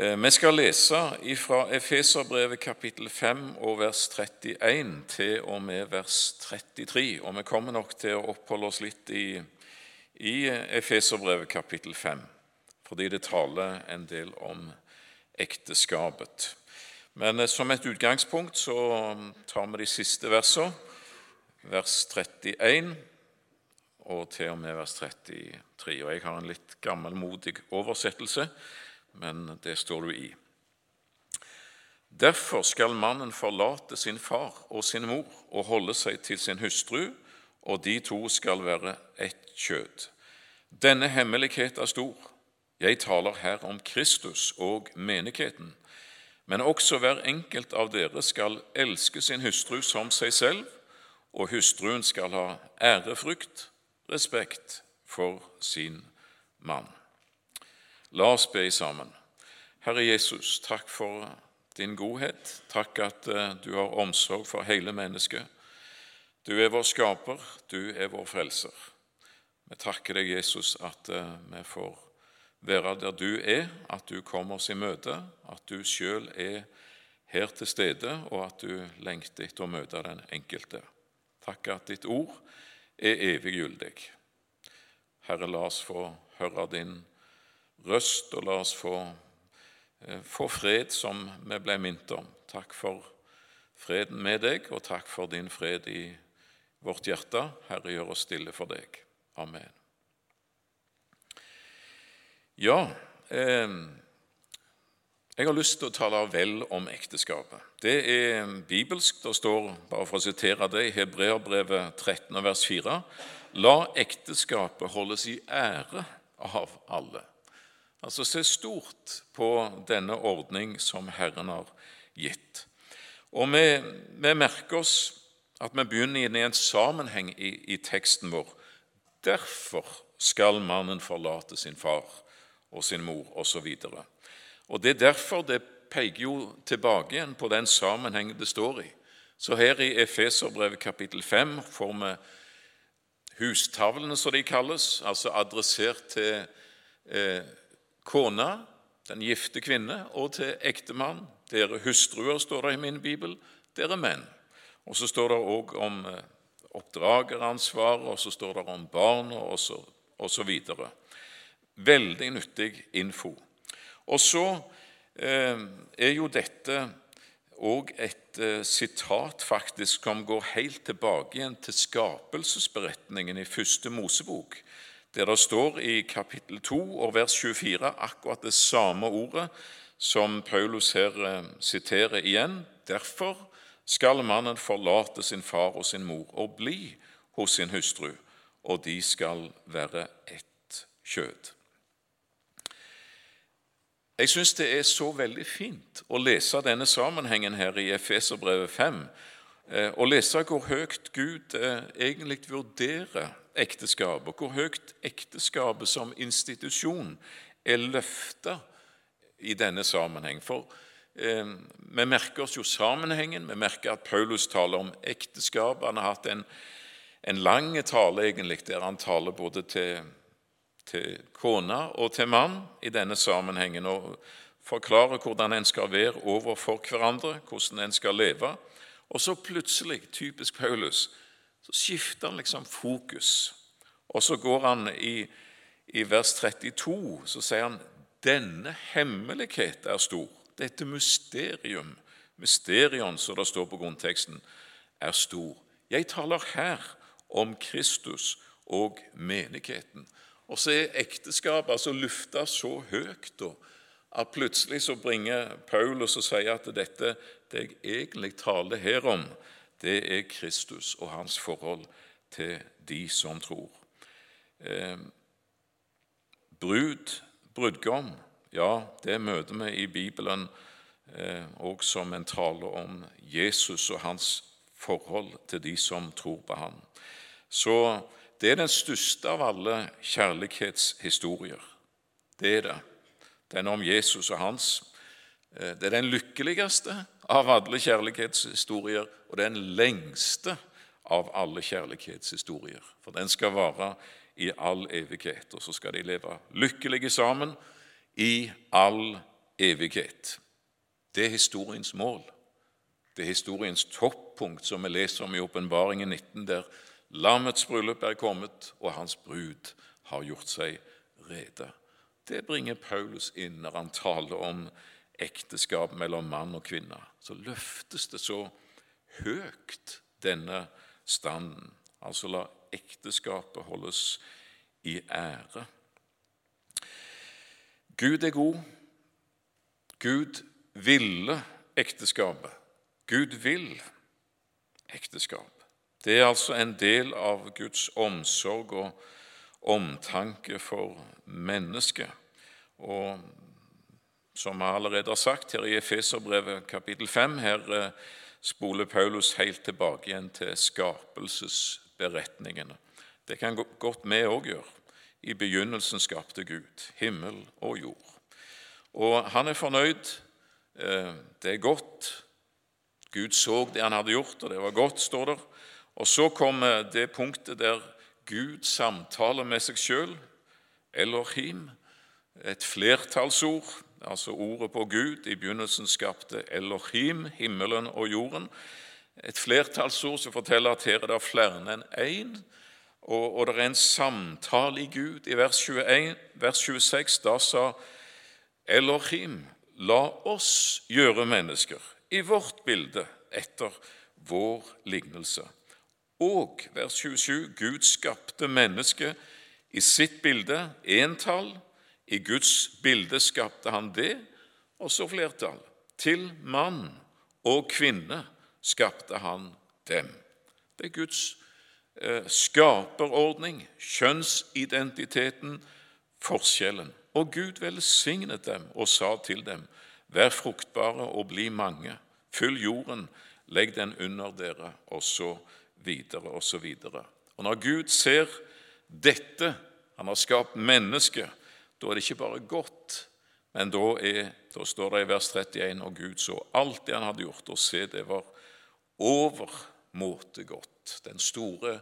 Eh, vi skal lese fra Efeserbrevet kapittel 5 og vers 31 til og med vers 33. Og vi kommer nok til å oppholde oss litt i, i Efeserbrevet kapittel 5, fordi det taler en del om ekteskapet. Men eh, som et utgangspunkt så tar vi de siste versene, vers 31 og til og med vers 33. Og jeg har en litt gammelmodig oversettelse men det står du i. Derfor skal mannen forlate sin far og sin mor og holde seg til sin hustru, og de to skal være ett kjød. Denne hemmelighet er stor. Jeg taler her om Kristus og menigheten. Men også hver enkelt av dere skal elske sin hustru som seg selv, og hustruen skal ha ærefrykt, respekt for sin mann. La oss be sammen. Herre Jesus, takk for din godhet. Takk at eh, du har omsorg for hele mennesket. Du er vår skaper, du er vår frelser. Vi takker deg, Jesus, at eh, vi får være der du er, at du kommer oss i møte, at du sjøl er her til stede, og at du lengter etter å møte den enkelte. Takk at ditt ord er evig gyldig. Herre, la oss få høre din røst, og la oss få, eh, få fred som vi ble minnet om. Takk for freden med deg, og takk for din fred i vårt hjerte. Herre, gjør oss stille for deg. Amen. Ja, eh, jeg har lyst til å tale vel om ekteskapet. Det er bibelsk. Det står, bare for å sitere det, i Hebreabrevet 13, vers 4.: La ekteskapet holdes i ære av alle. Altså se stort på denne ordning som Herren har gitt. Og vi, vi merker oss at vi begynner inn i en sammenheng i, i teksten vår. Derfor skal mannen forlate sin far og sin mor, osv. Og, og det er derfor det peker jo tilbake igjen på den sammenhengen det står i. Så her i Efeserbrevet kapittel 5 får vi hustavlene, som de kalles, altså adressert til eh, kone, den gifte kvinne, og til ektemann. Dere hustruer, står det i min bibel. Dere menn. Og så står det òg om eh, oppdrageransvar, og så står det om barn og så videre. Veldig nyttig info. Og så eh, er jo dette òg et eh, sitat faktisk som går helt tilbake igjen til skapelsesberetningen i første Mosebok der det står i kapittel 2 og vers 24 akkurat det samme ordet som Paulus her eh, siterer igjen. Derfor skal mannen forlate sin far og sin mor og bli hos sin hustru, og de skal være ett kjød. Jeg syns det er så veldig fint å lese denne sammenhengen her i Efeserbrevet 5, eh, og lese hvor høyt Gud eh, egentlig vurderer ekteskap, og hvor høyt ekteskapet som institusjon er løfta i denne sammenheng. For eh, vi merker oss jo sammenhengen. Vi merker at Paulus taler om ekteskap. Han har hatt en, en lang tale egentlig, der han taler både til, til kone og til mann i denne sammenhengen. og forklarer hvordan en skal være overfor hverandre, hvordan en skal leve. Og så plutselig, typisk Paulus, så skifter han liksom fokus. Og så går han i, i vers 32, så sier han denne hemmelighet er stor. Dette mysterium, mysterion, som det står på grunnteksten, er stor. Jeg taler her om Kristus og menigheten. Og så er ekteskapet altså lufta så høyt at plutselig så bringer Paulus og sier at dette det jeg egentlig taler her om, det er Kristus og hans forhold til de som tror. Eh, brud, brudgom, ja, det møter vi i Bibelen eh, og som en tale om Jesus og hans forhold til de som tror på ham. Så det er den største av alle kjærlighetshistorier. Det er det. Den om Jesus og hans. Eh, det er den lykkeligste av alle kjærlighetshistorier, og det er den lengste av alle kjærlighetshistorier. For den skal vare i all evighet, og så skal de leve lykkelige sammen i all evighet. Det er historiens mål. Det er historiens toppunkt, som vi leser om i Åpenbaringen 19, der lammets bryllup er kommet, og hans brud har gjort seg rede. Det bringer Paulus inn når han taler om ekteskap mellom mann og kvinne. Så løftes det så høyt, denne standen. Altså la ekteskapet holdes i ære. Gud er god. Gud ville ekteskapet. Gud vil ekteskap. Det er altså en del av Guds omsorg og omtanke for mennesket. Og som vi allerede har sagt her i Efeserbrevet kapittel 5, her eh, spoler Paulus helt tilbake igjen til skapelsesberetningene. Det kan godt vi òg gjøre. I begynnelsen skapte Gud himmel og jord. Og han er fornøyd. Eh, det er godt. Gud så det han hadde gjort, og det var godt, står der. Og så kommer det punktet der Gud samtaler med seg sjøl, Elohim, et flertallsord, altså ordet på Gud. I begynnelsen skapte Elohim himmelen og jorden. Et flertallsord som forteller at her er det flere enn én. Og, og, det er en samtale i Gud. I vers, 21, vers 26 da sa Elohim, la oss gjøre mennesker i vårt bilde etter vår lignelse. Og vers 27 Gud skapte mennesket i sitt bilde, entall. I Guds bilde skapte han det, og så flertall. Til mann og kvinne skapte han dem. Det er Guds eh, skaperordning, kjønnsidentiteten, forskjellen. Og Gud velsignet dem og sa til dem, vær fruktbare og bli mange, fyll jorden, legg den under dere, og så videre og så videre. Og når Gud ser dette, han har skapt mennesket, da er det ikke bare godt, men da, er, da står det i vers 31 og Gud så alt det han hadde gjort, og se, det var overmåte godt. Den store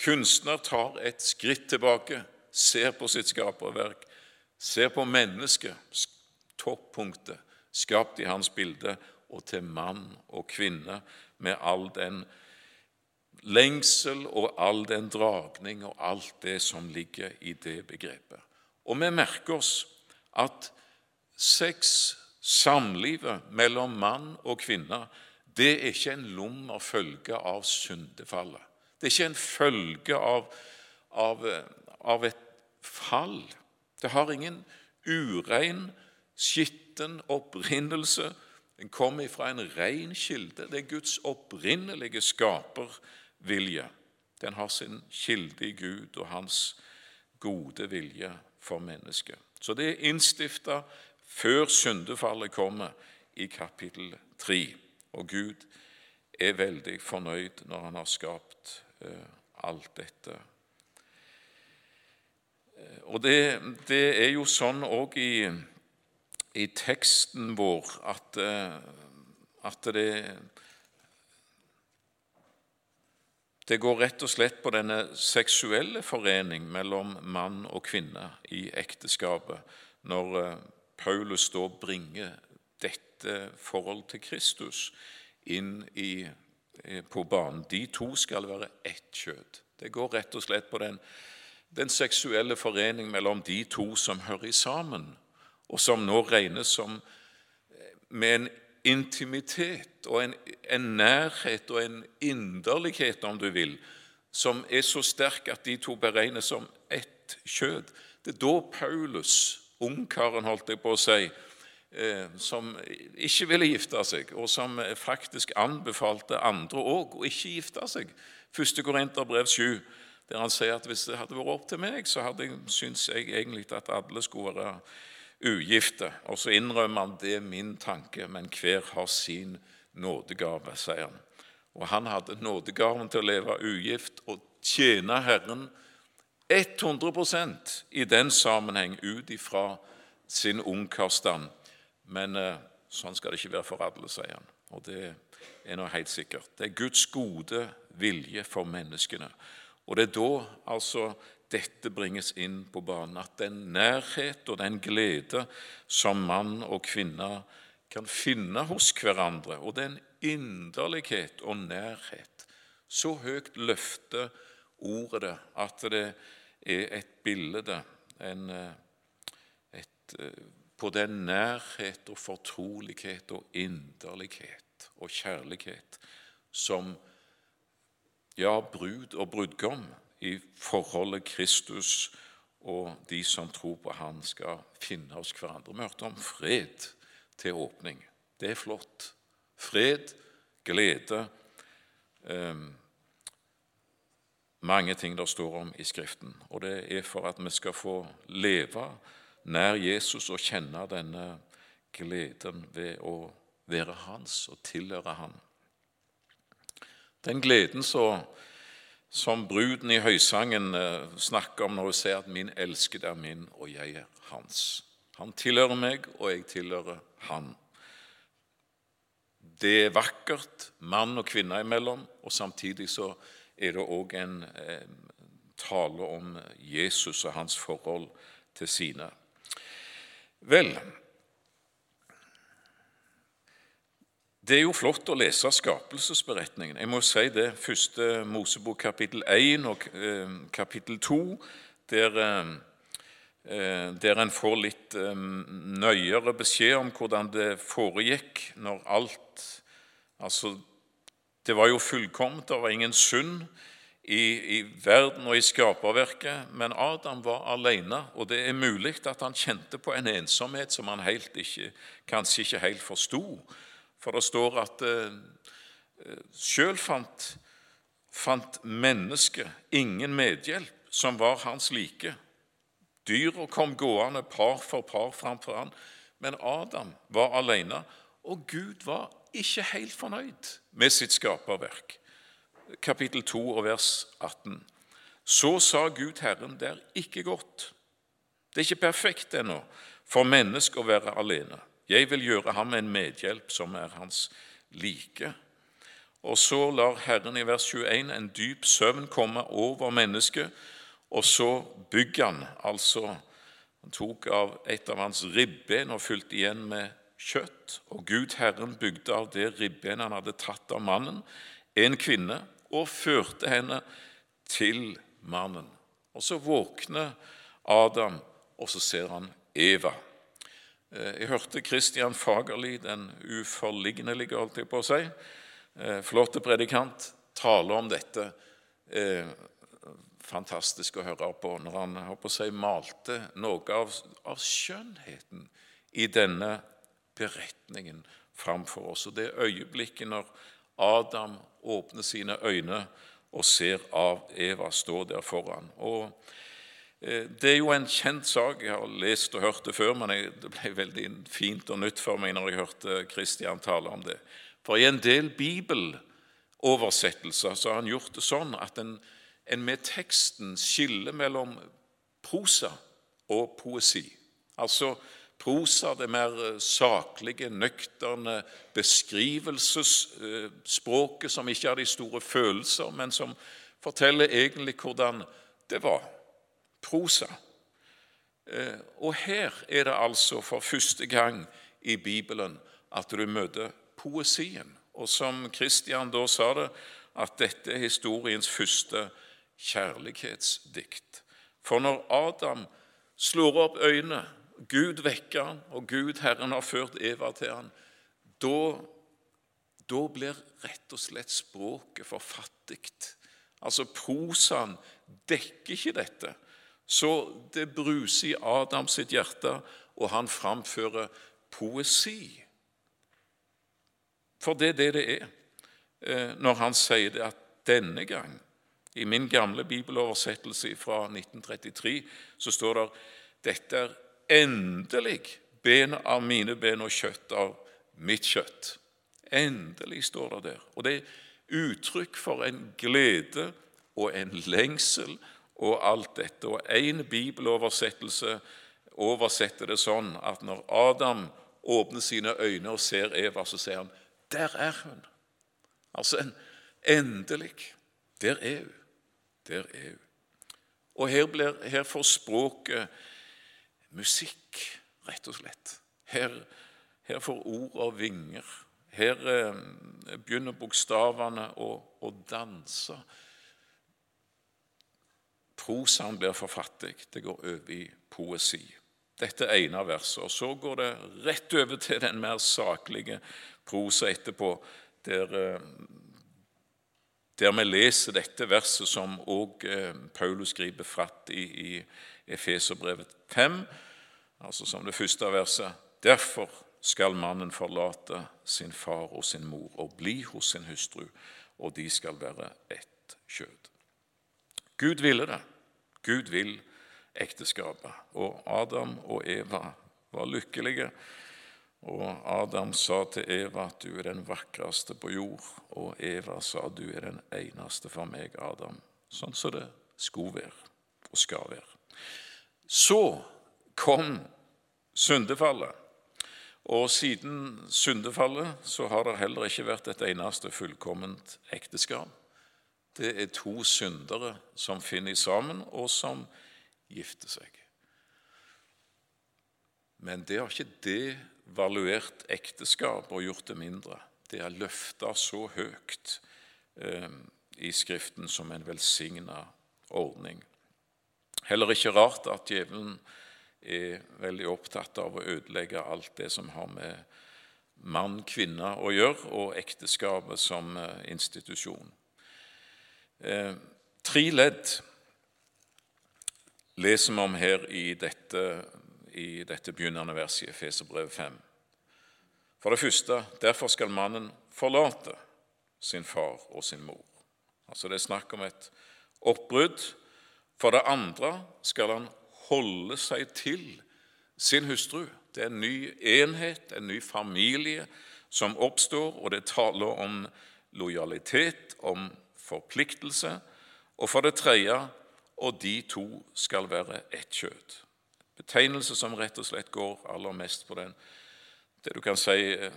kunstner tar et skritt tilbake, ser på sitt skaperverk, ser på mennesket, toppunktet, skapt i hans bilde, og til mann og kvinne med all den lengsel og all den dragning og alt det som ligger i det begrepet. Og vi merker oss at sex, samlivet mellom mann og kvinne, det er ikke en lummer følge av syndefallet. Det er ikke en følge av, av, av et fall. Det har ingen urein, skitten opprinnelse. Den kommer fra en ren kilde. Det er Guds opprinnelige skapervilje. Den har sin kilde i Gud og hans gode vilje for mennesket. Så det er innstifta før syndefallet kommer i kapittel 3. Og Gud er veldig fornøyd når han har skapt uh, alt dette. Eh, og det, det er jo sånn òg i i teksten vår at, eh, at det, det går rett og slett på denne seksuelle forening mellom mann og kvinne i ekteskapet, når eh, Paulus da bringer dette forhold til Kristus inn i, eh, på banen. De to skal være ett kjød. Det går rett og slett på den, den seksuelle forening mellom de to som hører sammen og som nå regnes som eh, med en intimitet og en, en, nærhet og en inderlighet, om du vil, som er så sterk at de to beregnes som ett kjød. Det er da Paulus, ungkaren, holdt jeg på å si, eh, som ikke ville gifte seg, og som faktisk anbefalte andre òg å ikke gifte seg. 1. Korinterbrev 7, der han sier at hvis det hadde vært opp til meg, så hadde jeg, syns jeg egentlig at alle skulle være ugifte. Og så innrømmer han det er min tanke, men hver har sin nådegave, sier han. Og han hadde nådegaven til å leve ugift og tjene Herren 100% i den sammenheng ut ifra sin ungkarstand. Men eh, sånn skal det ikke være for alle, sier han. Og det er nå helt sikkert. Det er Guds gode vilje for menneskene. Og det er da altså dette bringes inn på banen. At den nærhet og den glede som mann og kvinne kan finne hos hverandre, og den inderlighet og nærhet Så høyt løfter ordet det at det er et bilde en, eh, et, eh, på den nærhet og fortrolighet og inderlighet og kjærlighet som ja, brud og brudgom i forholdet Kristus og de som tror på Han, skal finne hos hverandre. Vi hørte om fred til åpning. Det er flott. Fred, glede eh, Mange ting det står om i Skriften. Og det er for at vi skal få leve nær Jesus og kjenne denne gleden ved å være hans og tilhøre han. Den gleden så, som bruden i høysangen eh, snakker om når hun sier at 'min elskede er min, og jeg er hans'. Han tilhører meg, og jeg tilhører han. Det er vakkert mann og kvinne imellom, og samtidig så er det òg en eh, tale om Jesus og hans forhold til sine. Vel, Det er jo flott å lese skapelsesberetningen. Jeg må si det. Første Mosebok kapittel 1 og eh, kapittel 2, der, eh, der en får litt eh, nøyere beskjed om hvordan det foregikk når alt Altså, det var jo fullkomment, det var ingen synd i, i verden og i skaperverket, men Adam var alene, og det er mulig at han kjente på en ensomhet som han ikke, kanskje ikke helt forsto. For det står at eh, sjøl fant, fant mennesket ingen medhjelp som var hans like. Dyra kom gående par for par framfor han, men Adam var alene, og Gud var ikke helt fornøyd med sitt skaperverk. Kapittel 2 og vers 18. Så sa Gud Herren, det er ikke godt. Det er ikke perfekt ennå for mennesket å være alene. Jeg vil gjøre ham en medhjelp som er hans like. Og så lar Herren i vers 21 en dyp søvn komme over mennesket, og så bygger han altså Han tok av et av hans ribben og fylte igjen med kjøtt. Og Gud Herren bygde av det ribben han hadde tatt av mannen, en kvinne, og førte henne til mannen. Og så våkner Adam, og så ser han Eva. Eh, jeg hørte Kristian Fagerli, den uforlignelige, holdt jeg på å si, eh, flotte predikant, tale om dette. Eh, fantastisk å høre på når han på å si, malte noe av, av skjønnheten i denne beretningen framfor oss. Og det øyeblikket når Adam åpner sine øyne og ser av Eva stå der foran. Og det er jo en kjent sak. Jeg har lest og hørt det før, men det ble veldig fint og nytt for meg når jeg hørte Kristian tale om det. For i en del bibeloversettelser så har han gjort det sånn at en, en med teksten skiller mellom prosa og poesi. Altså prosa, det mer saklige, nøkterne beskrivelsesspråket som ikke har de store følelser, men som forteller egentlig hvordan det var prosa. Eh, og her er det altså for første gang i Bibelen at du møter poesien. Og som Kristian da sa det, at dette er historiens første kjærlighetsdikt. For når Adam slår opp øynene, Gud vekker han, og Gud, Herren, har ført Eva til han, da, blir rett og slett språket for fattig. Altså, prosaen dekker ikke dette. Så det bruser i Adams sitt hjerte, og han framfører poesi. For det er det det er eh, når han sier det at denne gang I min gamle bibeloversettelse fra 1933 så står det dette er endelig ben av mine ben og kjøtt av mitt kjøtt. Endelig står det der. Og det er uttrykk for en glede og en lengsel og alt dette. Og én bibeloversettelse oversetter det sånn at når Adam åpner sine øyne og ser Eva, så sier han 'Der er hun'. Altså en endelig. Der er hun. Der er hun. Og her, blir, her får språket musikk, rett og slett. Her, her får ord vinger. Her eh, begynner bokstavene å, å danse. Prosaen blir for fattig. Det går over i poesi. Dette ene verset. Og Så går det rett over til den mer saklige prosa etterpå, der, eh, der vi leser dette verset som òg eh, Paulus griper fatt i i Efeserbrevet 5, altså som det første verset. Derfor skal mannen forlate sin far og sin mor og bli hos sin hustru, og de skal være ett kjød. Gud ville det. Gud vil ekteskapet. Og Adam og Eva var lykkelige. Og Adam sa til Eva at du er den vakreste på jord, og Eva sa du er den eneste for meg, Adam. Sånn som det skulle være og skal være. Så kom syndefallet. Og siden syndefallet så har det heller ikke vært et eneste fullkomment ekteskap. Det er to syndere som finner sammen, og som gifter seg. Men det har ikke devaluert ekteskap og gjort det mindre. Det er løfta så høyt eh, i Skriften som en velsigna ordning. Heller ikke rart at djevelen er veldig opptatt av å ødelegge alt det som har med mann-kvinne å gjøre, og ekteskapet som eh, institusjon. Eh, tre ledd leser vi om her i dette, i dette begynnende verset i Efeserbrevet 5. For det første, derfor skal mannen forlate sin far og sin mor. Altså Det er snakk om et oppbrudd. For det andre skal han holde seg til sin hustru. Det er en ny enhet, en ny familie som oppstår, og det taler om lojalitet, om forpliktelse. Og for det tredje og de to skal være ett kjød. Betegnelse som rett og slett går aller mest på den det du kan si eh,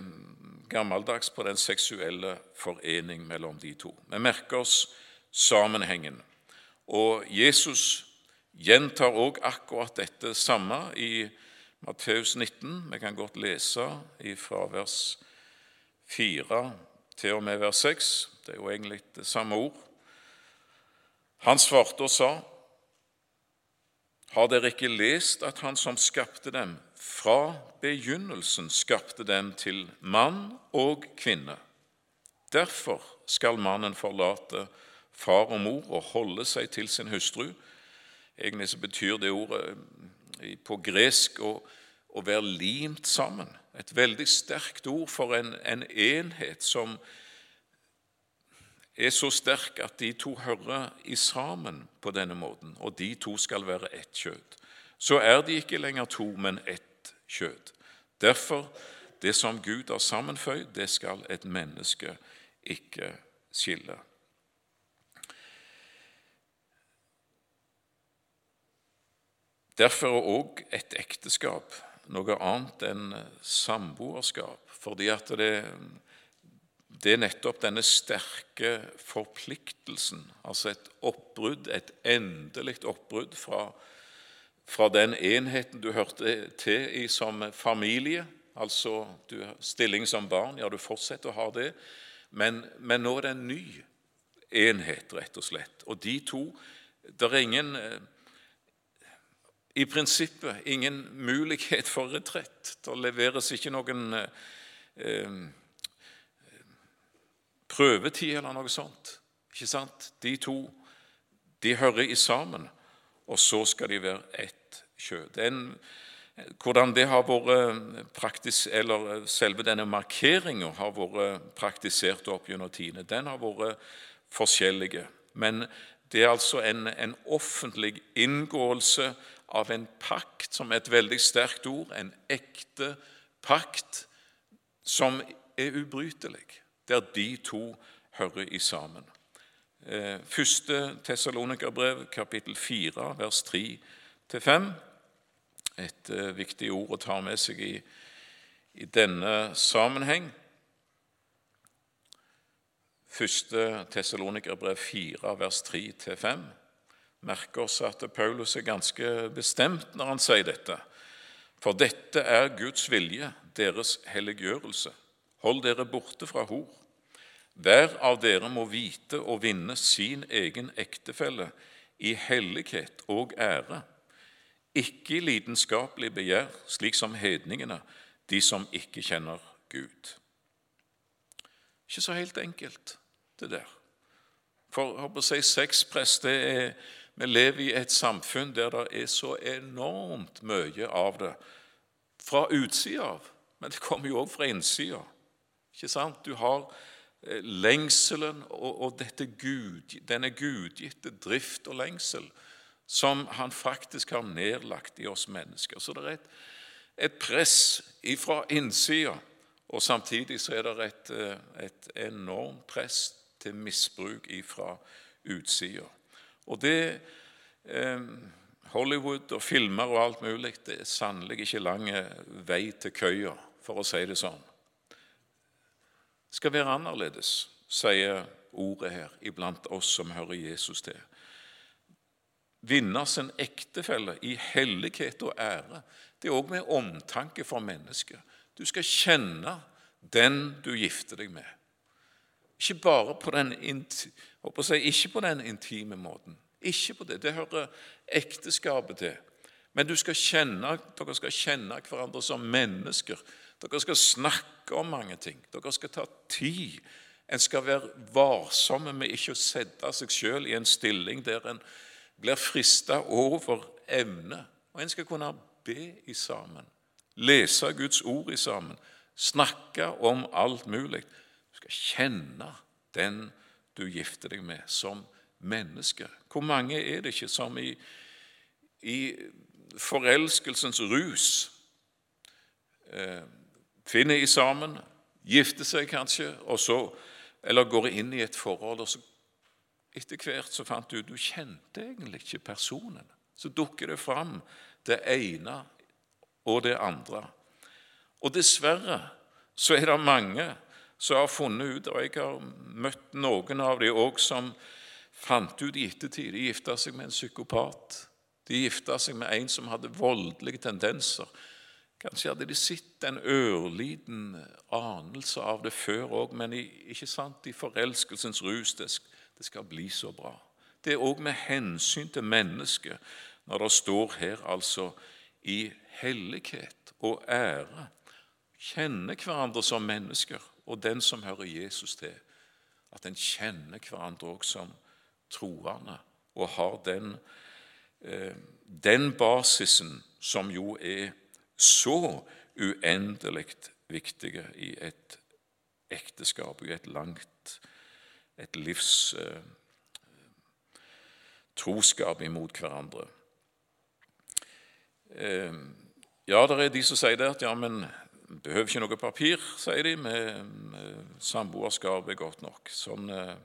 gammeldags på den seksuelle forening mellom de to. Vi merker oss sammenhengen. Og Jesus gjentar òg akkurat dette samme i Matteus 19. Vi kan godt lese fra vers 4 til og med vers 6. Det er jo egentlig det samme ord. Han svarte og sa, Har dere ikke lest at Han som skapte dem, fra begynnelsen skapte dem til mann og kvinne? Derfor skal mannen forlate far og mor og holde seg til sin hustru. Egentlig så betyr det ordet eh, på gresk å, å være limt sammen. Et veldig sterkt ord for en, en enhet som er så sterk at de to hører i sammen på denne måten, og de to skal være ett kjød. Så er de ikke lenger to, men ett kjød. Derfor, det som Gud har sammenføyd, det skal et menneske ikke skille. Derfor er òg et ekteskap noe annet enn samboerskap, fordi at det, det er nettopp denne sterke forpliktelsen, altså et oppbrudd, et endelig oppbrudd fra, fra, den enheten du hørte til i som familie, altså du stilling som barn, ja, du fortsetter å ha det, men, men nå er det en ny enhet, rett og slett. Og de to Det er ingen i prinsippet ingen mulighet for retrett. Det leveres ikke noen eh, eh prøvetid eller noe sånt. Ikke sant? De to de hører i sammen, og så skal de være ett kjød. hvordan det har vært praktis, eller Selve denne markeringa har vært praktisert opp gjennom tidene, den har vært forskjellige. Men det er altså en, en, offentlig inngåelse av en pakt, som er et veldig sterkt ord, en ekte pakt, som er ubrytelig der de to hører i sammen. Eh, første Tessalonikerbrev, kapittel 4, vers 3-5. Et eh, viktig ord å ta med seg i, i denne sammenheng. Første Tessalonikerbrev 4, vers 3-5. Merker oss at Paulus er ganske bestemt når han sier dette. For dette er Guds vilje, deres helliggjørelse. Hold dere borte fra hor. Hver av dere må vite å vinne sin egen ektefelle i hellighet og ære, ikke i lidenskapelig begjær, slik som hedningene, de som ikke kjenner Gud. Ikke så helt enkelt, det der. For å si sexpress det er, Vi lever i et samfunn der det er så enormt mye av det fra utsida av, men det kommer jo òg fra innsida. Ikke sant? Du har eh, lengselen og, og dette Gud, denne gudgitte drift og lengsel som han faktisk har nedlagt i oss mennesker. Så det er et, et press fra innsida og Samtidig så er det et, eh, et enormt press til misbruk fra utsida. Og det eh, Hollywood og filmer og alt mulig det er sannelig ikke lang vei til køya, for å si det sånn. Skal være annerledes, sier ordet her iblant oss som hører Jesus til. Vinne sin ektefelle i hellighet og ære. Det er òg med omtanke for mennesket. Du skal kjenne den du gifter deg med. Ikke bare på den, si, ikke på den intime måten. Ikke på det. Det hører ekteskapet til. Men skal kjenne, dere skal kjenne hverandre som mennesker. Dere skal snakke om mange ting. Dere skal ta tid. En skal være varsomme med ikke å sette seg sjøl i en stilling der en blir frista over evne. Og en skal kunne be i sammen lese Guds ord i sammen, snakke om alt mulig. Du skal kjenne den du gifter deg med, som menneske. Hvor mange er det ikke som i, i forelskelsens rus eh, finner i sammen, gifter seg kanskje, så, eller går inn i et forhold, og så etter hvert så fant du ut du kjente egentlig ikke personen. Så dukker det fram det ene og det andre. Og dessverre så er det mange som har funnet ut, og jeg har møtt noen av dem òg, som fant ut i ettertid De gifta seg med en psykopat. De gifta seg med en som hadde voldelige tendenser. Kanskje hadde de sett en ørliten anelse av det før òg, men i, ikke sant, i forelskelsens rus det, det skal bli så bra. Det er òg med hensyn til mennesket, når det står her altså i hellighet og ære. Kjenne hverandre som mennesker, og den som hører Jesus til. At en kjenner hverandre også som troende og har den, eh, den basisen som jo er så uendelig viktige i et ekteskap, i et langt et livs eh, troskap imot hverandre. Eh, ja, det er de som sier det at ja, men behøver ikke noe papir, sier de. Med, med samboerskap er godt nok. Sånn eh,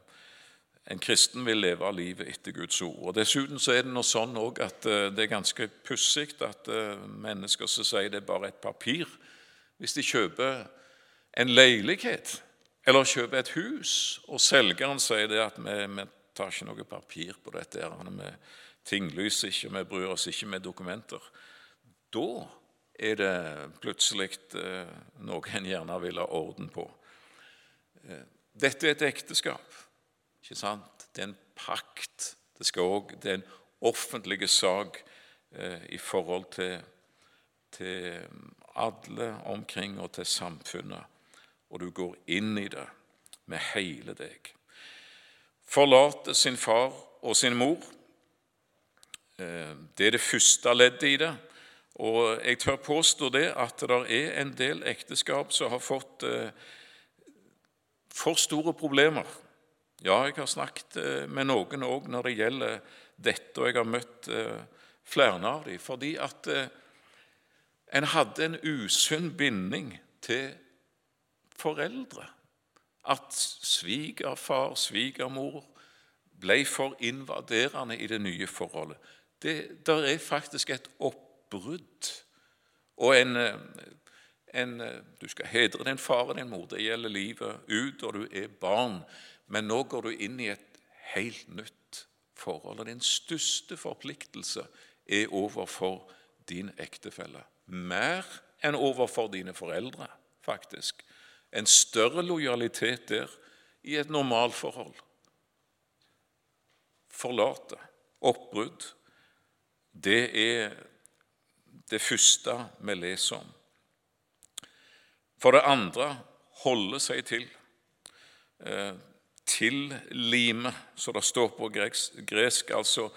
en kristen vil leve av livet etter Guds ord. Og Dessuten så er det noe sånn at eh, det er ganske pussig at mennesker som sier det er bare et papir Hvis de kjøper en leilighet eller kjøper et hus, og selgeren sier det at vi, vi tar ikke noe papir på dette, vi tinglyser ikke, vi bryr oss ikke med dokumenter da er det plutselig eh, noe en gjerne vil ha orden på. Eh, dette er et ekteskap. Ikke sant? Det er en pakt. Det, også, det er en offentlig sak eh, i forhold til, til alle omkring og til samfunnet. Og du går inn i det med hele deg. Forlate sin far og sin mor. Det er det første leddet i det. Og jeg tør påstå det at det er en del ekteskap som har fått eh, for store problemer. Ja, jeg har snakket eh, med noen òg når det gjelder dette, og jeg har møtt eh, flere av dem, fordi at en hadde en usunn binding til foreldre. At svigerfar, svigermor ble for invaderende i det nye forholdet. Det der er faktisk et oppbrudd. Og en, eh, en, eh, Du skal hedre din far og din mor. Det gjelder livet ut, og du er barn. Men nå går du inn i et helt nytt forhold. Og din største forpliktelse er overfor din ektefelle. Mer enn overfor dine foreldre, faktisk. En større lojalitet der i et normalforhold. Forlate, oppbrudd, det er det første vi leser om. For det andre holde seg til. Eh, til lime, som det står på gresk. altså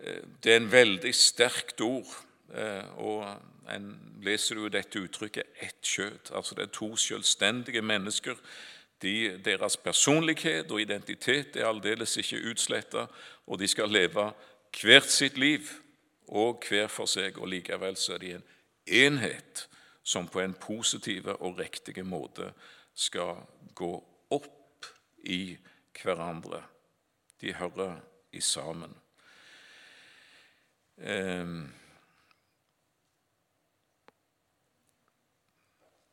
eh, Det er en veldig sterkt ord. Eh, og en leser jo dette uttrykket 'ett kjøtt'. Altså det er to selvstendige mennesker. De, deres personlighet og identitet er aldeles ikke utsletta, og de skal leve hvert sitt liv og hver for seg. Og likevel så er de en enhet som på en positiv og riktig måte skal gå i hverandre. De hører i sammen. Eh,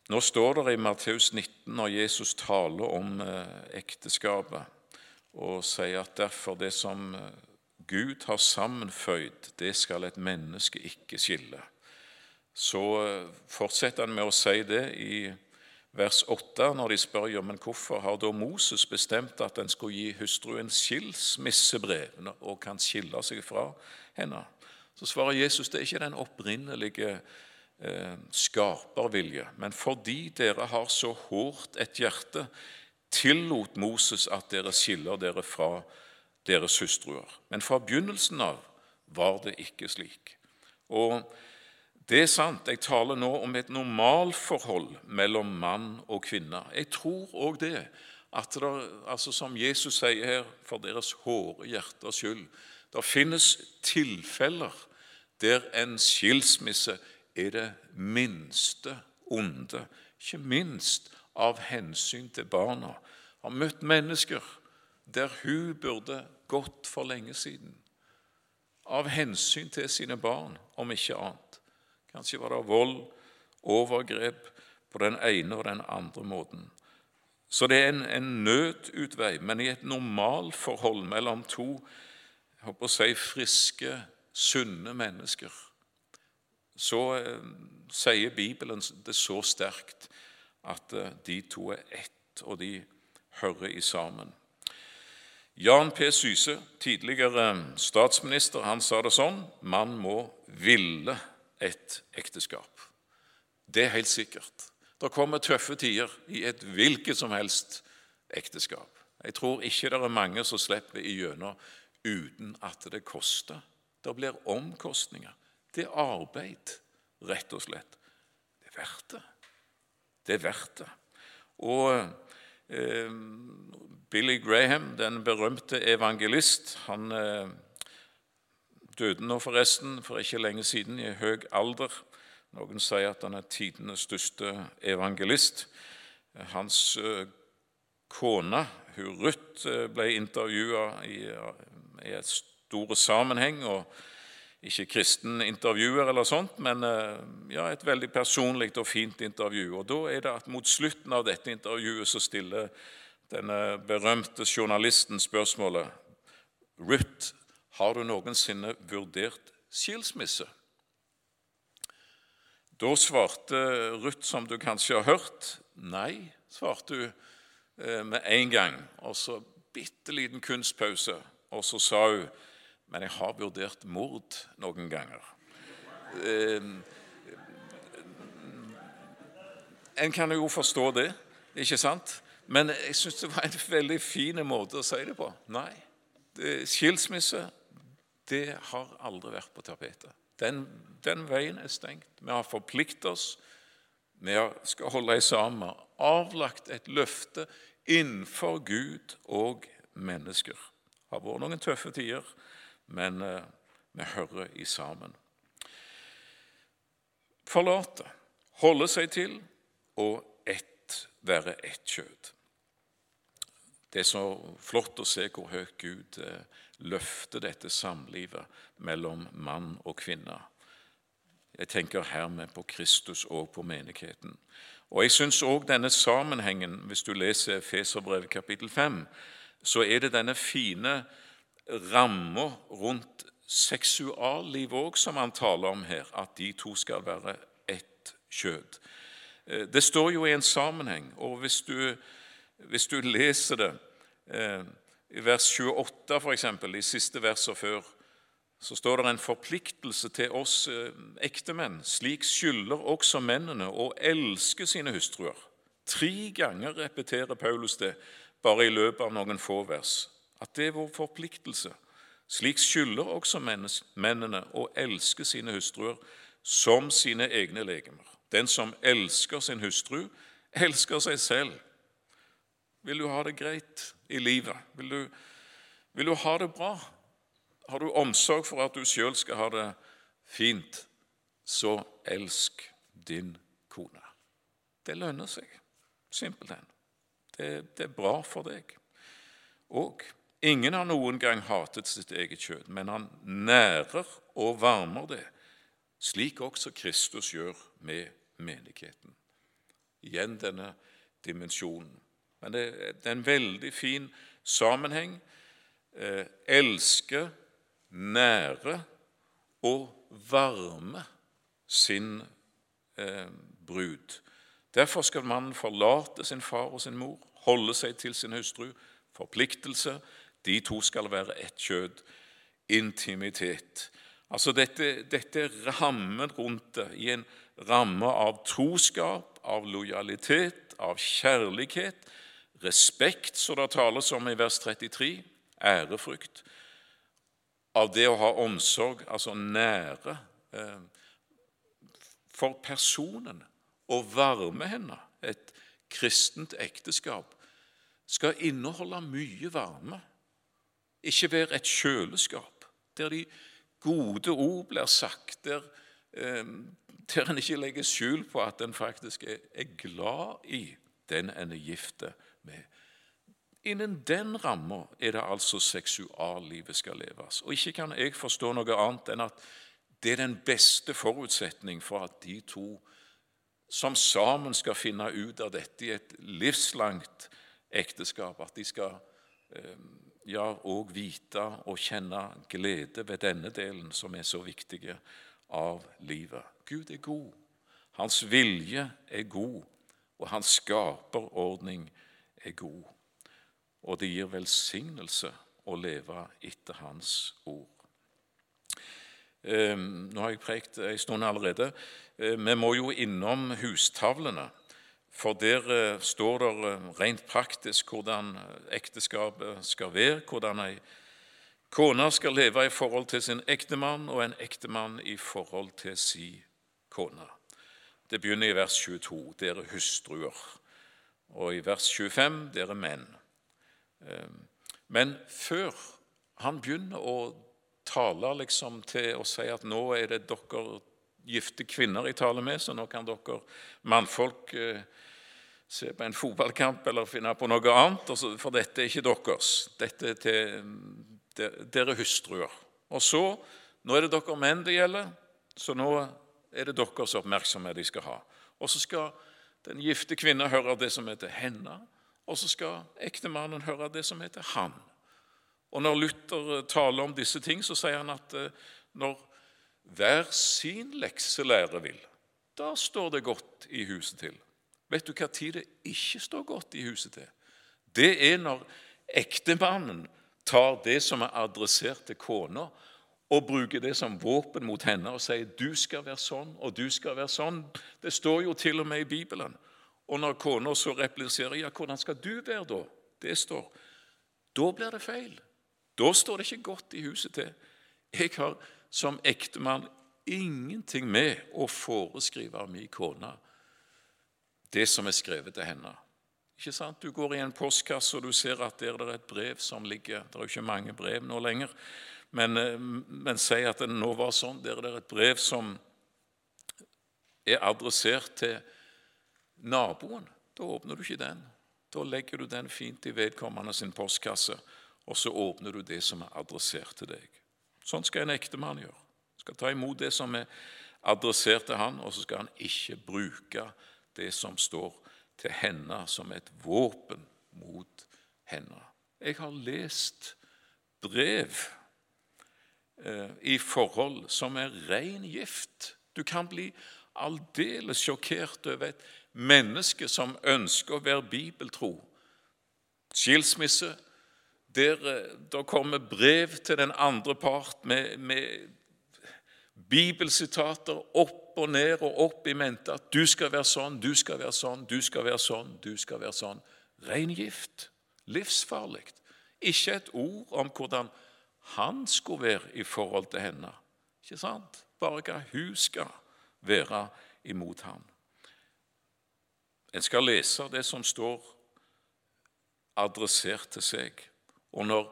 Nå står det i Matteus 19, når Jesus taler om eh, ekteskapet, og sier at derfor det som eh, Gud har sammenføyd, det skal et menneske ikke skille. Så eh, fortsetter han med å si det i vers 8, når de spør ja, men hvorfor har da Moses bestemt at en skulle gi hustruen skilsmissebrev og kan skille seg fra henne? Så svarer Jesus det er ikke den opprinnelige eh, skapervilje, men fordi dere har så hårdt et hjerte, tillot Moses at dere skiller dere fra deres hustruer. Men fra begynnelsen av var det ikke slik. Og det er sant, jeg taler nå om et normalforhold mellom mann og kvinne. Jeg tror òg det, at det, altså som Jesus sier her, for deres hårde hjerters skyld Det finnes tilfeller der en skilsmisse er det minste onde, ikke minst av hensyn til barna. Har møtt mennesker der hun burde gått for lenge siden, av hensyn til sine barn, om ikke annet. Kanskje var det vold, overgrep på den ene og den andre måten. Så det er en, en nødutvei, men i et normalforhold mellom to jeg håper å si, friske, sunne mennesker så eh, sier Bibelen det så sterkt at eh, de to er ett, og de hører i sammen. Jan P. Syse, tidligere statsminister, han sa det sånn man må ville et ekteskap. Det er helt sikkert. Det kommer tøffe tider i et hvilket som helst ekteskap. Jeg tror ikke det er mange som slipper igjennom uten at det koster. Det blir omkostninger. Det er arbeid, rett og slett. Det er verdt det. Det er verdt det. Og eh, Billy Graham, den berømte evangelist, han eh, døde nå forresten for ikke lenge siden, i høy alder. Noen sier at han er tidenes største evangelist. Hans eh, kone, hun Ruth, eh, ble intervjua i, i et store sammenheng. og ikke kristen intervjuer eller sånt, men eh, ja, et veldig personlig og fint intervju. Og da er det at Mot slutten av dette intervjuet så stiller denne berømte journalisten spørsmålet Ruth, har du noensinne vurdert skilsmisse? Da svarte Ruth, som du kanskje har hørt, nei, svarte hun eh, med en gang. Og så bitte liten kunstpause, og så sa hun men jeg har vurdert mord noen ganger. Eh, en kan jo forstå det, ikke sant? Men jeg syns det var en veldig fin måte å si det på. Nei, skilsmisse det har aldri vært på tapetet. Den, den veien er stengt. Vi har forpliktet oss. Vi skal holde sammen. Avlagt et løfte innenfor Gud og mennesker. Det har vært noen tøffe tider men eh, vi hører i sammen. Forlate, holde seg til og ett, være ett kjøtt. Det er så flott å se hvor høyt Gud løfter dette samlivet mellom mann og kvinne. Jeg tenker hermed på Kristus og på menigheten. Og Jeg syns òg denne sammenhengen, hvis du leser Feserbrevet kapittel 5, så er det denne fine rammer rundt seksualliv òg, som han taler om her, at de to skal være ett kjød. Eh, det står jo i en sammenheng, og hvis du, hvis du leser det eh, i vers 28, f.eks., i siste versene før, så står det en forpliktelse til oss eh, ektemenn. Slik skylder også mennene å elske sine hustruer. Tre ganger repeterer Paulus det bare i løpet av noen få vers. At det er vår forpliktelse. Slik skylder også mennene å elske sine hustruer som sine egne legemer. Den som elsker sin hustru, elsker seg selv. Vil du ha det greit i livet? Vil du, vil du ha det bra? Har du omsorg for at du sjøl skal ha det fint, så elsk din kone. Det lønner seg, simpelthen. Det, det er bra for deg. Og ingen har noen gang hatet sitt eget kjød, men han nærer og varmer det, slik også Kristus gjør med menigheten. Igjen denne dimensjonen. Men det, er en veldig fin sammenheng. Eh, elske nære og varme sin eh, brud. Derfor skal mannen forlate sin far og sin mor, holde seg til sin hustru. Forpliktelse. De to skal være ett kjød. Intimitet. Altså dette, dette er rammen rundt det, i en ramme av troskap, av lojalitet, av kjærlighet, respekt, som det tales om i vers 33, ærefrykt av det å ha omsorg, altså nære, eh, for personen og varme henne. Et kristent ekteskap skal inneholde mye varme, ikke være et kjøleskap der de gode ord blir sagt, der, eh, der en ikke legger skjul på at en faktisk er, glad i den en er gift med. Innen den ramma er det altså seksuallivet skal leves. Og Ikke kan jeg forstå noe annet enn at det er den beste forutsetning for at de to som sammen skal finne ut av dette i et livslangt ekteskap, at de skal eh, ja, og vite og kjenne glede ved denne delen som er så viktig av livet. Gud er god. Hans vilje er god, og hans skaperordning er god og det gir velsignelse å leve etter Hans ord. Ehm, nå har jeg prekt en stund allerede. Ehm, vi må jo innom hustavlene. For der eh, står det eh, rent praktisk hvordan ekteskapet skal være, hvordan ei kone skal leve i forhold til sin ektemann, og en ektemann i forhold til si kone. Det begynner i vers 22, dere hustruer, og i vers 25, dere menn. Ehm, men før han begynner å tale liksom til å si at nå er det dere gifte kvinner jeg taler med, så nå kan dere mannfolk eh, se på en fotballkamp eller finne på noe annet, for dette er ikke deres. Dette er til dere hustruer. Og så, nå er det dere menn det gjelder, så nå er det deres oppmerksomhet de skal ha. Og så skal den gifte kvinne hører det som heter henne, og så skal ektemannen høre det som heter han. Og Når Luther eh, taler om disse ting, så sier han at eh, når hver sin lekselære vil, da står det godt i huset til. Vet du hva tid det ikke står godt i huset til? Det er når ektemannen tar det som er adressert til kona, og bruker det som våpen mot henne og sier 'du skal være sånn', og 'du skal være sånn'. Det står jo til og med i Bibelen. Og når kona så repliserer ja, 'Hvordan skal du være da?' Det står Da blir det feil. Da står det ikke godt i huset til. Jeg har som ektemann ingenting med å foreskrive min kone det som er skrevet til henne. Ikke sant? Du går i en postkasse og du ser at der er et brev som ligger Det er jo ikke mange brev nå lenger, men, eh, men si at det nå var sånn. Der er et brev som er adressert til naboen. Da åpner du ikke den. Da legger du den fint i vedkommende sin postkasse, og så åpner du det som er adressert til deg. Sånn skal en ektemann gjøre. Skal ta imot det som er adressert til han, og så skal han ikke bruke det som står til henne, som et våpen mot henne. Jeg har lest brev i forhold som er ren gift. Du kan bli aldeles sjokkert over et menneske som ønsker å være bibeltro. Skilsmisse, der eh, det kommer brev til den andre part med, med bibelsitater opp og ned og opp i mente at du skal være sånn, du skal være sånn, du skal være sånn, du skal være sånn. Ren gift. Livsfarlig. Ikke et ord om hvordan han skulle være i forhold til henne. Ikke sant? Bare hva hun skal være imot ham. En skal lese det som står adressert til seg. Og når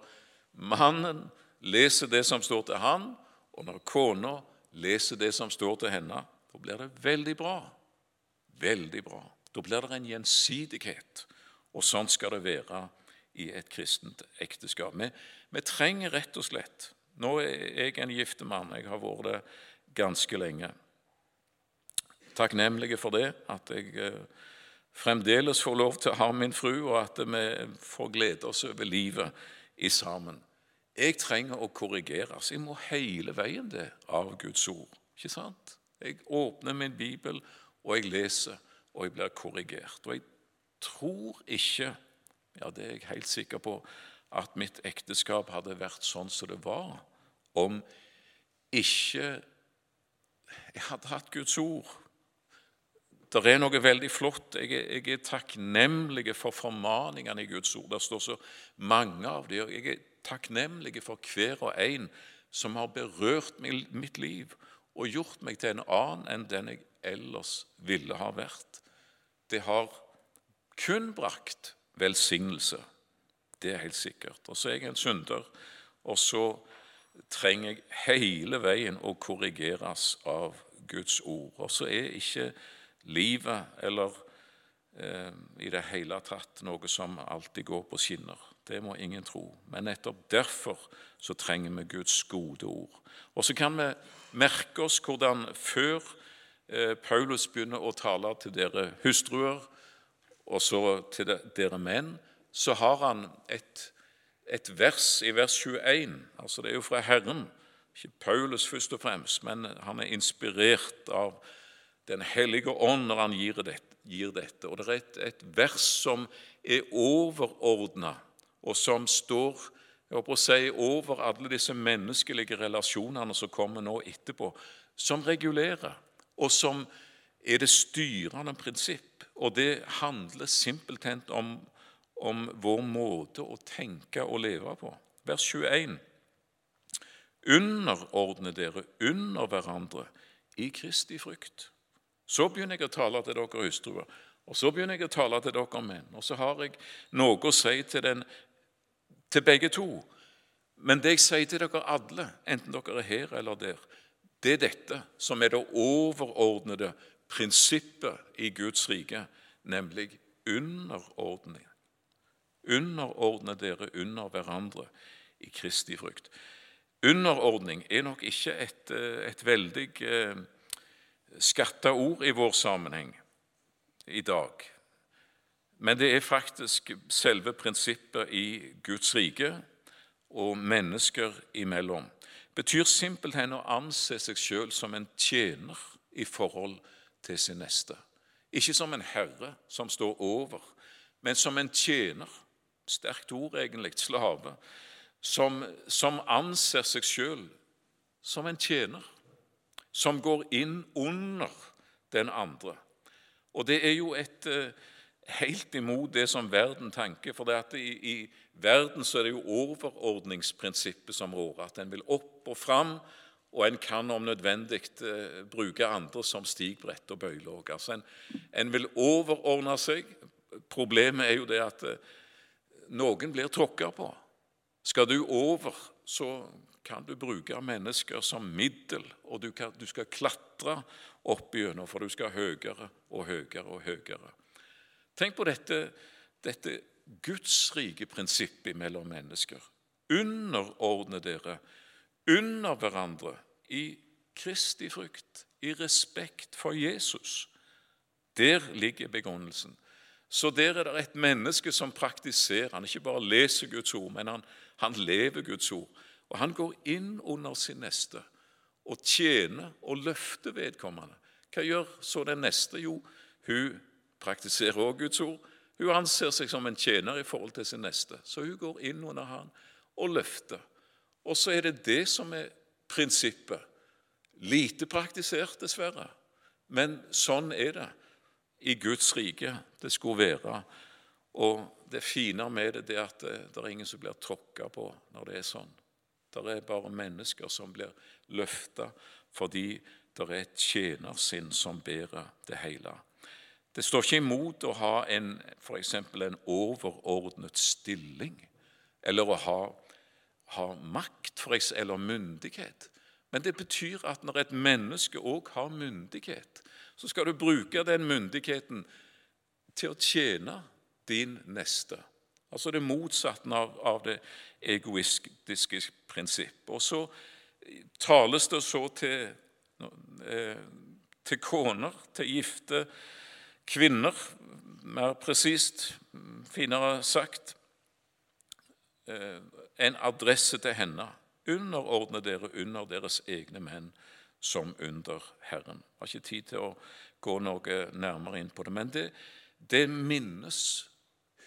mannen leser det som står til han, og når kona leser det som står til henne, da blir det veldig bra. Veldig bra. Da blir det en gjensidighet. Og sånn skal det være i et kristent ekteskap. Vi, vi trenger rett og slett Nå er jeg en giftemann. Jeg har vært det ganske lenge. Takknemlige for det, at jeg eh, fremdeles får lov til å ha min fru, og at vi får glede oss over livet i sammen. Jeg trenger å korrigeres. Jeg må hele veien det av Guds ord. Ikke sant? Jeg åpner min bibel, og jeg leser, og jeg blir korrigert. Og jeg tror ikke, ja det er jeg helt sikker på, at mitt ekteskap hadde vært sånn som det var, om ikke jeg hadde hatt Guds ord det er noe veldig flott. Jeg er, jeg er takknemlig for formaningene i Guds ord. Det står så mange av dem. Jeg er takknemlig for hver og en som har berørt mitt liv og gjort meg til en annen enn den jeg ellers ville ha vært. Det har kun brakt velsignelse. Det er helt sikkert. Og så er jeg en synder, og så trenger jeg hele veien å korrigeres av Guds ord. Og så er ikke livet eller eh, i det hele tatt noe som alltid går på skinner. Det må ingen tro. Men nettopp derfor så trenger vi Guds gode ord. Og så kan vi merke oss hvordan før eh, Paulus begynner å tale til dere hustruer, og så til dere menn, så har han et, et vers i vers 21. altså Det er jo fra Herren, ikke Paulus først og fremst, men han er inspirert av den hellige ånd når han gir dette. Gir dette. Og Det er et, et vers som er overordna, og som står jeg håper å si, over alle disse menneskelige relasjonene som kommer nå etterpå, som regulerer, og som er det styrende prinsipp. Og det handler simpelthen om, om vår måte å tenke og leve på. Vers 21. Underordne dere under hverandre i Kristi frykt. Så begynner jeg å tale til dere hustruer, og så begynner jeg å tale til dere menn. Og så har jeg noe å si til, den, til begge to. Men det jeg sier til dere alle, enten dere er her eller der, det er dette som er det overordnede prinsippet i Guds rike, nemlig underordning. Underordne dere under hverandre i Kristi frykt. Underordning er nok ikke et, et veldig eh, skatta ord i vår sammenheng i dag. Men det er faktisk selve prinsippet i Guds rike og mennesker imellom. Det betyr simpelthen å anse seg sjøl som en tjener i forhold til sin neste. Ikke som en herre som står over, men som en tjener. Sterkt ord, egentlig. Slave. Som, som anser seg sjøl som en tjener som går inn under den andre. Og det er jo et eh, helt imot det som verden tenker. For det at i, i verden så er det jo overordningsprinsippet som rår. At en vil opp og fram, og en kan om nødvendig eh, bruke andre som stigbrett og bøyler. Altså en, en, vil overordne seg. Problemet er jo det at eh, noen blir tråkka på. Skal du over, så kan du bruke mennesker som middel, og du, kan, du skal klatre opp igjennom, for du skal høyere og høyere og høyere. Tenk på dette, dette Guds rike prinsippet mellom mennesker. Underordne dere under hverandre i Kristi frykt, i respekt for Jesus. Der ligger begrunnelsen. Så der er det et menneske som praktiserer. Han ikke bare leser Guds ord, men han, han lever Guds ord. Og han går inn under sin neste og tjener og løfter vedkommende. Hva gjør så den neste? Jo, hun praktiserer også Guds ord. Hun anser seg som en tjener i forhold til sin neste, så hun går inn under han og løfter. Og så er det det som er prinsippet. Lite praktisert, dessverre, men sånn er det i Guds rike. Det skulle være. Og det fine med det, er at det, det er ingen som blir tråkka på når det er sånn. Det er bare mennesker som blir løfta fordi det er et tjenersinn som bærer det hele. Det står ikke imot å ha en, for en overordnet stilling, eller å ha, ha makt eller myndighet. Men det betyr at når et menneske òg har myndighet, så skal du bruke den myndigheten til å tjene din neste. Altså det motsatte av, av det egoistiske prinsipp. Og så tales det så til, eh, til koner, til gifte kvinner, mer presist, finere sagt, eh, en adresse til henne. Underordne dere under deres egne menn som under Herren. Jeg har ikke tid til å gå noe nærmere inn på det, men det, det minnes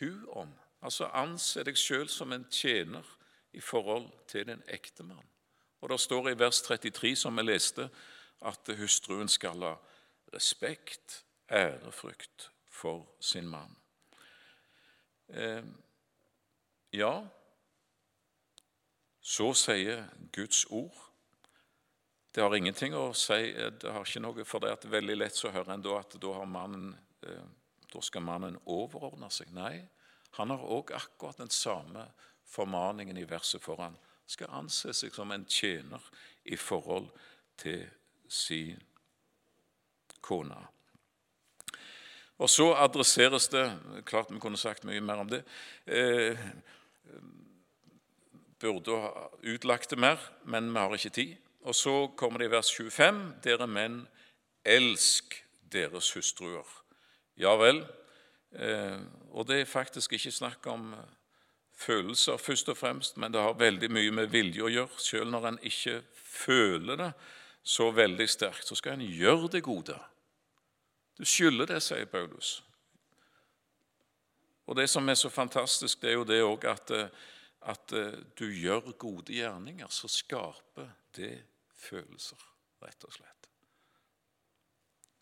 hun om. Altså Anse deg sjøl som en tjener i forhold til din ektemann. Og Det står i vers 33, som vi leste, at hustruen skal ha respekt ærefrykt for sin mann. Eh, ja, så sier Guds ord. Det har ingenting å si eh, det har ikke noe, for det er veldig lett så hører en da at da, mannen, eh, da skal mannen overordne seg. Nei, han har òg akkurat den samme formaningen i verset foran. Skal anse seg som en tjener i forhold til sin kone. Og så adresseres det Klart vi kunne sagt mye mer om det. Eh, burde utlagt det mer, men vi har ikke tid. Og så kommer det i vers 25.: Dere menn, elsk deres hustruer. Ja vel. Eh, og det er faktisk ikke snakk om følelser først og fremst, men det har veldig mye med vilje å gjøre. Selv når en ikke føler det så veldig sterkt, så skal en gjøre det gode. Du skylder det, sier Paulus. Og Det som er så fantastisk, det er jo det òg at, eh, at eh, du gjør gode gjerninger, så skaper det følelser, rett og slett.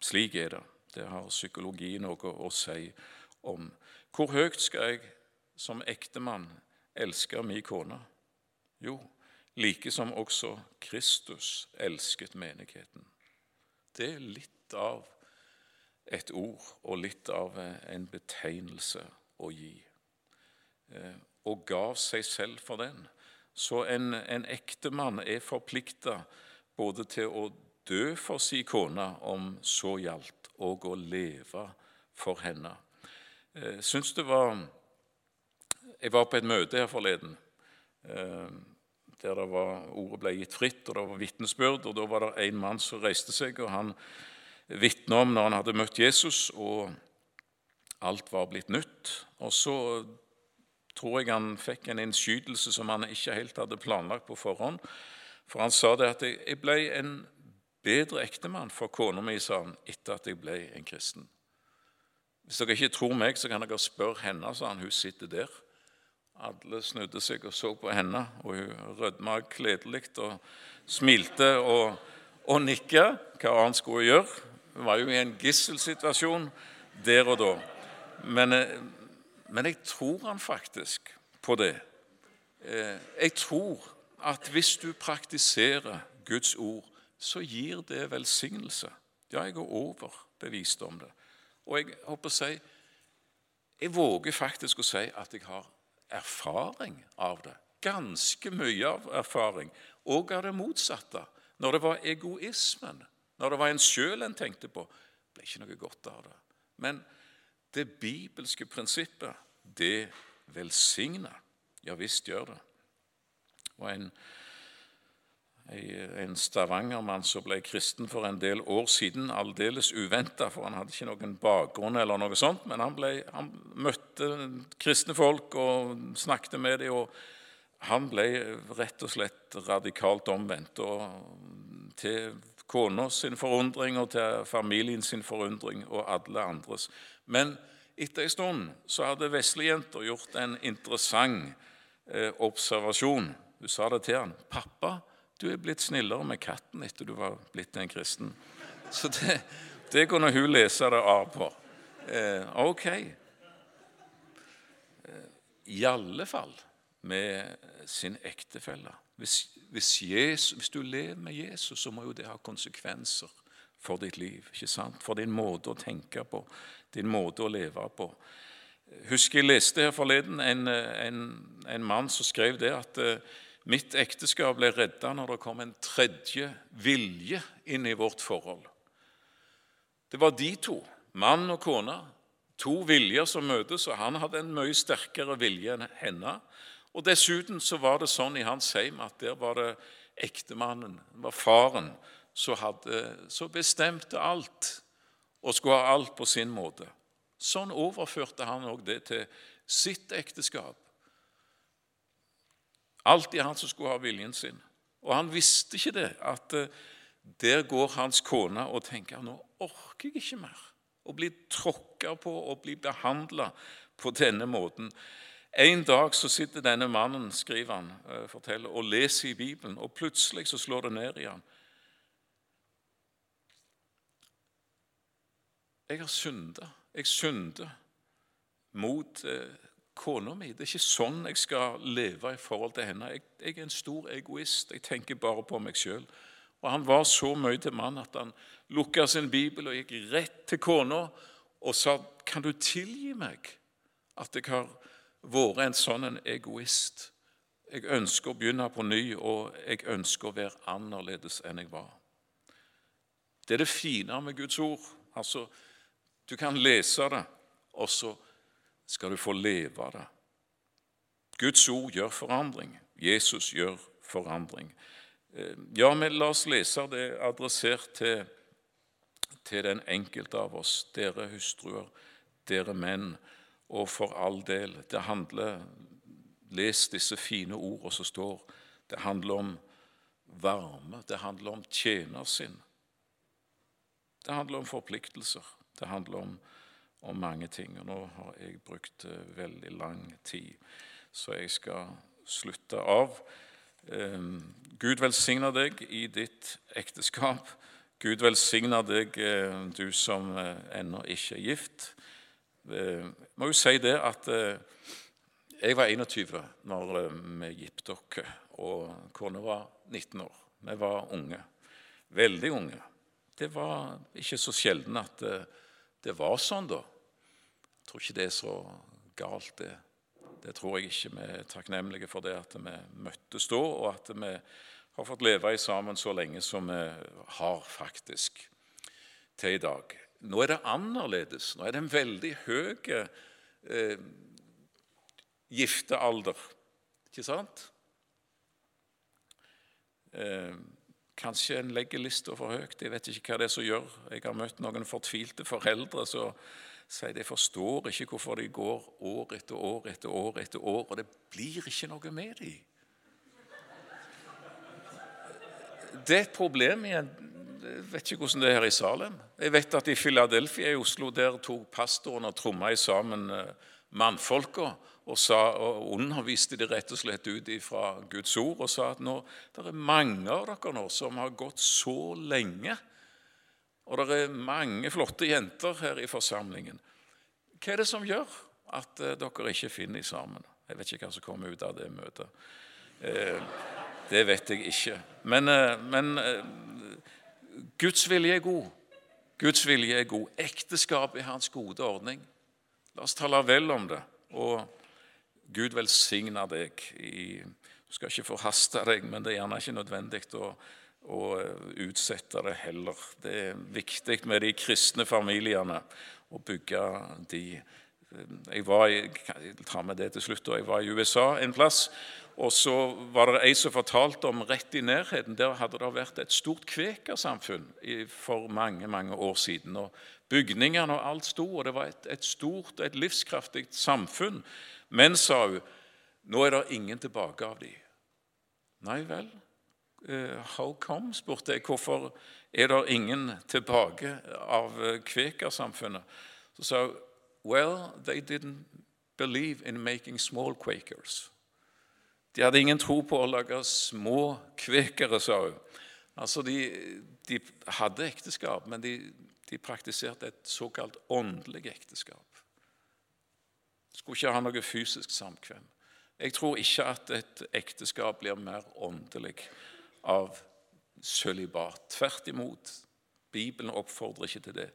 Slik er det. Det har psykologi noe å si om. Hvor høyt skal jeg som ektemann elske min kone? Jo, like som også Kristus elsket menigheten. Det er litt av et ord og litt av en betegnelse å gi. Eh, og gav seg selv for den. Så en, en ektemann er forplikta både til å dø for si kone, om så gjaldt, og å leve for henne. Jeg eh, syns det var Jeg var på et møte her forleden eh, der det var, ordet ble gitt fritt, og det var vitnesbyrd. og Da var det en mann som reiste seg, og han vitne om når han hadde møtt Jesus, og alt var blitt nytt. Og så tror jeg han fikk en innskytelse som han ikke helt hadde planlagt på forhånd. For han sa det at 'jeg ble en bedre ektemann for kona mi', sa han, 'etter at jeg ble en kristen'. Hvis dere ikke tror meg, så kan dere spørre henne, sa han. Hun sitter der. Alle snudde seg og så på henne, og hun rødma kledelig og smilte og, og nikka. Hva annet skulle hun gjøre? Hun var jo i en gisselsituasjon der og da. Men, eh, men jeg tror han faktisk på det. Eh, jeg tror at hvis du praktiserer Guds ord, så gir det velsignelse. Ja, jeg er overbevist om det. Og jeg håper å si Jeg våger faktisk å si at jeg har erfaring av det. Ganske mye av erfaring. Og av det motsatte. Når det var egoismen når det var en sjøl en tenkte på, ble ikke noe godt av det. Men det bibelske prinsippet, det velsigner. Ja visst gjør det. Og en, en Stavanger-mann som ble kristen for en del år siden, aldeles uventa, for han hadde ikke noen bakgrunn eller noe sånt, men han, ble, han møtte kristne folk og snakket med dem, og han ble rett og slett radikalt omvendt. Og til kona sin forundring og til familien sin forundring og alle andres. Men etter en stund så hadde veslejenta gjort en interessant eh, observasjon. Hun sa det til han. 'Pappa, du er blitt snillere med katten etter du var blitt en kristen. Så det, det kunne hun lese det av på. Eh, ok. Eh, I alle fall med sin ektefelle. Hvis, hvis, Jesus, hvis, du lever med Jesus, så må jo det ha konsekvenser for ditt liv. ikke sant? For din måte å tenke på, din måte å leve på. Husker jeg leste her forleden en, en, en mann som skrev det at eh, Mitt ekteskap ble redda når det kom en tredje vilje inn i vårt forhold. Det var de to, mann og kone, to viljer som møtes, og han hadde en mye sterkere vilje enn henne. Og Dessuten så var det sånn i hans heim at der var det ektemannen, det var faren, som, bestemte alt og skulle ha alt på sin måte. Sånn overførte han òg det til sitt ekteskap. Alltid han som skulle ha viljen sin. Og han visste ikke det, at eh, der går hans kone og tenker nå orker jeg ikke mer å bli tråkka på og bli behandla på denne måten. En dag så sitter denne mannen skriver han, eh, forteller, og leser i Bibelen, og plutselig så slår det ned i han. Jeg har synda. Jeg synder mot eh, kona mi. Det er ikke sånn jeg skal leve i forhold til henne. Jeg, jeg er en stor egoist. Jeg tenker bare på meg sjøl. Og han var så mye til mann at han lukka sin bibel og gikk rett til kona og sa, 'Kan du tilgi meg at jeg har vært en sånn en egoist?' Jeg ønsker å begynne på ny, og jeg ønsker å være annerledes enn jeg var. Det er det fine med Guds ord. Altså, Du kan lese det, og så skal du få leve det. Guds ord gjør forandring. Jesus gjør forandring. Eh, ja, men la oss lese det adressert til, til den enkelte av oss, dere hustruer, dere menn, og for all del. Det handler Les disse fine ordene som står. Det handler om varme, det handler om tjenersinn. Det handler om forpliktelser. Det handler om om mange ting. Og nå har jeg brukt eh, veldig lang tid, så jeg skal slutte av. Ehm, Gud velsigner deg i ditt ekteskap. Gud velsigner deg, eh, du som eh, ennå ikke er gift. Jeg må jo si det at jeg var 21 når vi giftet oss, og kona var 19 år. Vi var unge. Veldig unge. Det var ikke så sjelden at det var sånn, da. Jeg tror ikke det er så galt, det. Det tror jeg ikke. Vi er takknemlige for det at vi møttes da, og at vi har fått leve sammen så lenge som vi har, faktisk, til i dag. Nå er det annerledes. Nå er det en veldig høy eh, giftealder, ikke sant? Eh, Kanskje en legger lista for høyt. Jeg vet ikke hva det er som gjør. Jeg har møtt noen fortvilte foreldre som sier de forstår ikke hvorfor de går år etter år etter år, etter år, og det blir ikke noe med dem. Det er et problem igjen. Jeg vet ikke hvordan det er her i Salem. Jeg vet at i Philadelphia i Oslo der tok pastoren og tromma sammen eh, mannfolka og, sa, og underviste de rett og slett ut fra Guds ord og sa at nå, det er mange av dere nå som har gått så lenge, og det er mange flotte jenter her i forsamlingen. Hva er det som gjør at eh, dere ikke finner sammen? Jeg vet ikke hva som kommer ut av det møtet. Eh, det vet jeg ikke. Men, eh, men eh, Guds vilje er god. Guds vilje er god. Ekteskap er hans gode ordning. La oss tale vel om det. Og Gud velsigne deg. I, du skal ikke forhaste deg, men det er gjerne ikke nødvendig å, å utsette det heller. Det er viktig med de kristne familiene å bygge de Jeg var i, jeg tar med det til slutt, jeg var i USA en plass. Og så var det ei som fortalte om rett i nærheten. Der hadde det vært et stort kvekersamfunn for mange mange år siden. og Bygningene og alt sto, og det var et, et stort, et livskraftig samfunn. Men, sa hun, nå er det ingen tilbake av de. Nei vel. Uh, how come? spurte jeg. Hvorfor er det ingen tilbake av eh, kvekersamfunnet? Så sa hun Well, they didn't believe in making small quakers. De hadde ingen tro på å lage små kvekere, sa hun. Altså, de, de hadde ekteskap, men de, de, praktiserte et såkalt åndelig ekteskap. Skulle ikke ha noe fysisk samkvem. Jeg tror ikke at et ekteskap blir mer åndelig av sølibat. Tvert imot. Bibelen oppfordrer ikke til det.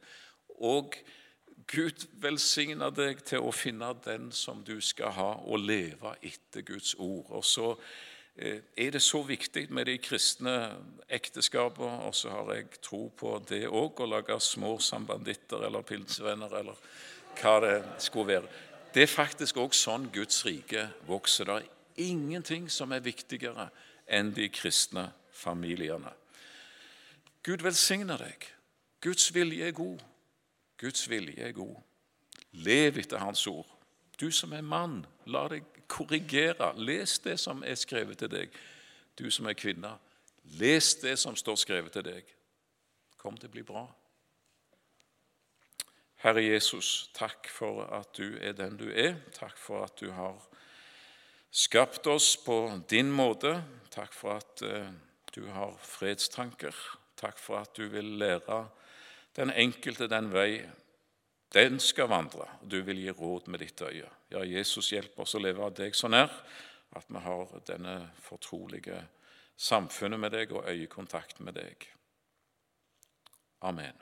Og Gud velsigner deg til å finne den som du skal ha, og leve etter Guds ord. Og så eh, er det så viktig med de kristne ekteskapene, og så har jeg tro på det òg, å lage små sambanditter eller pilsvenner eller hva det skulle være. Det er faktisk òg sånn Guds rike vokser. Det er ingenting som er viktigere enn de kristne familiene. Gud velsigner deg. Guds vilje er god. Guds vilje er god. Lev etter Hans ord. Du som er mann, la deg korrigere. Les det som er skrevet til deg. Du som er kvinne, les det som står skrevet til deg. Kom til å bli bra. Herre Jesus, takk for at du er den du er. Takk for at du har skapt oss på din måte. Takk for at uh, du har fredstanker. Takk for at du vil lære den enkelte den vei den skal vandre, og du vil gi råd med ditt øye. Ja, Jesus, hjelper oss å leve av deg så nær at vi har denne fortrolige samfunnet med deg og øyekontakt med deg. Amen.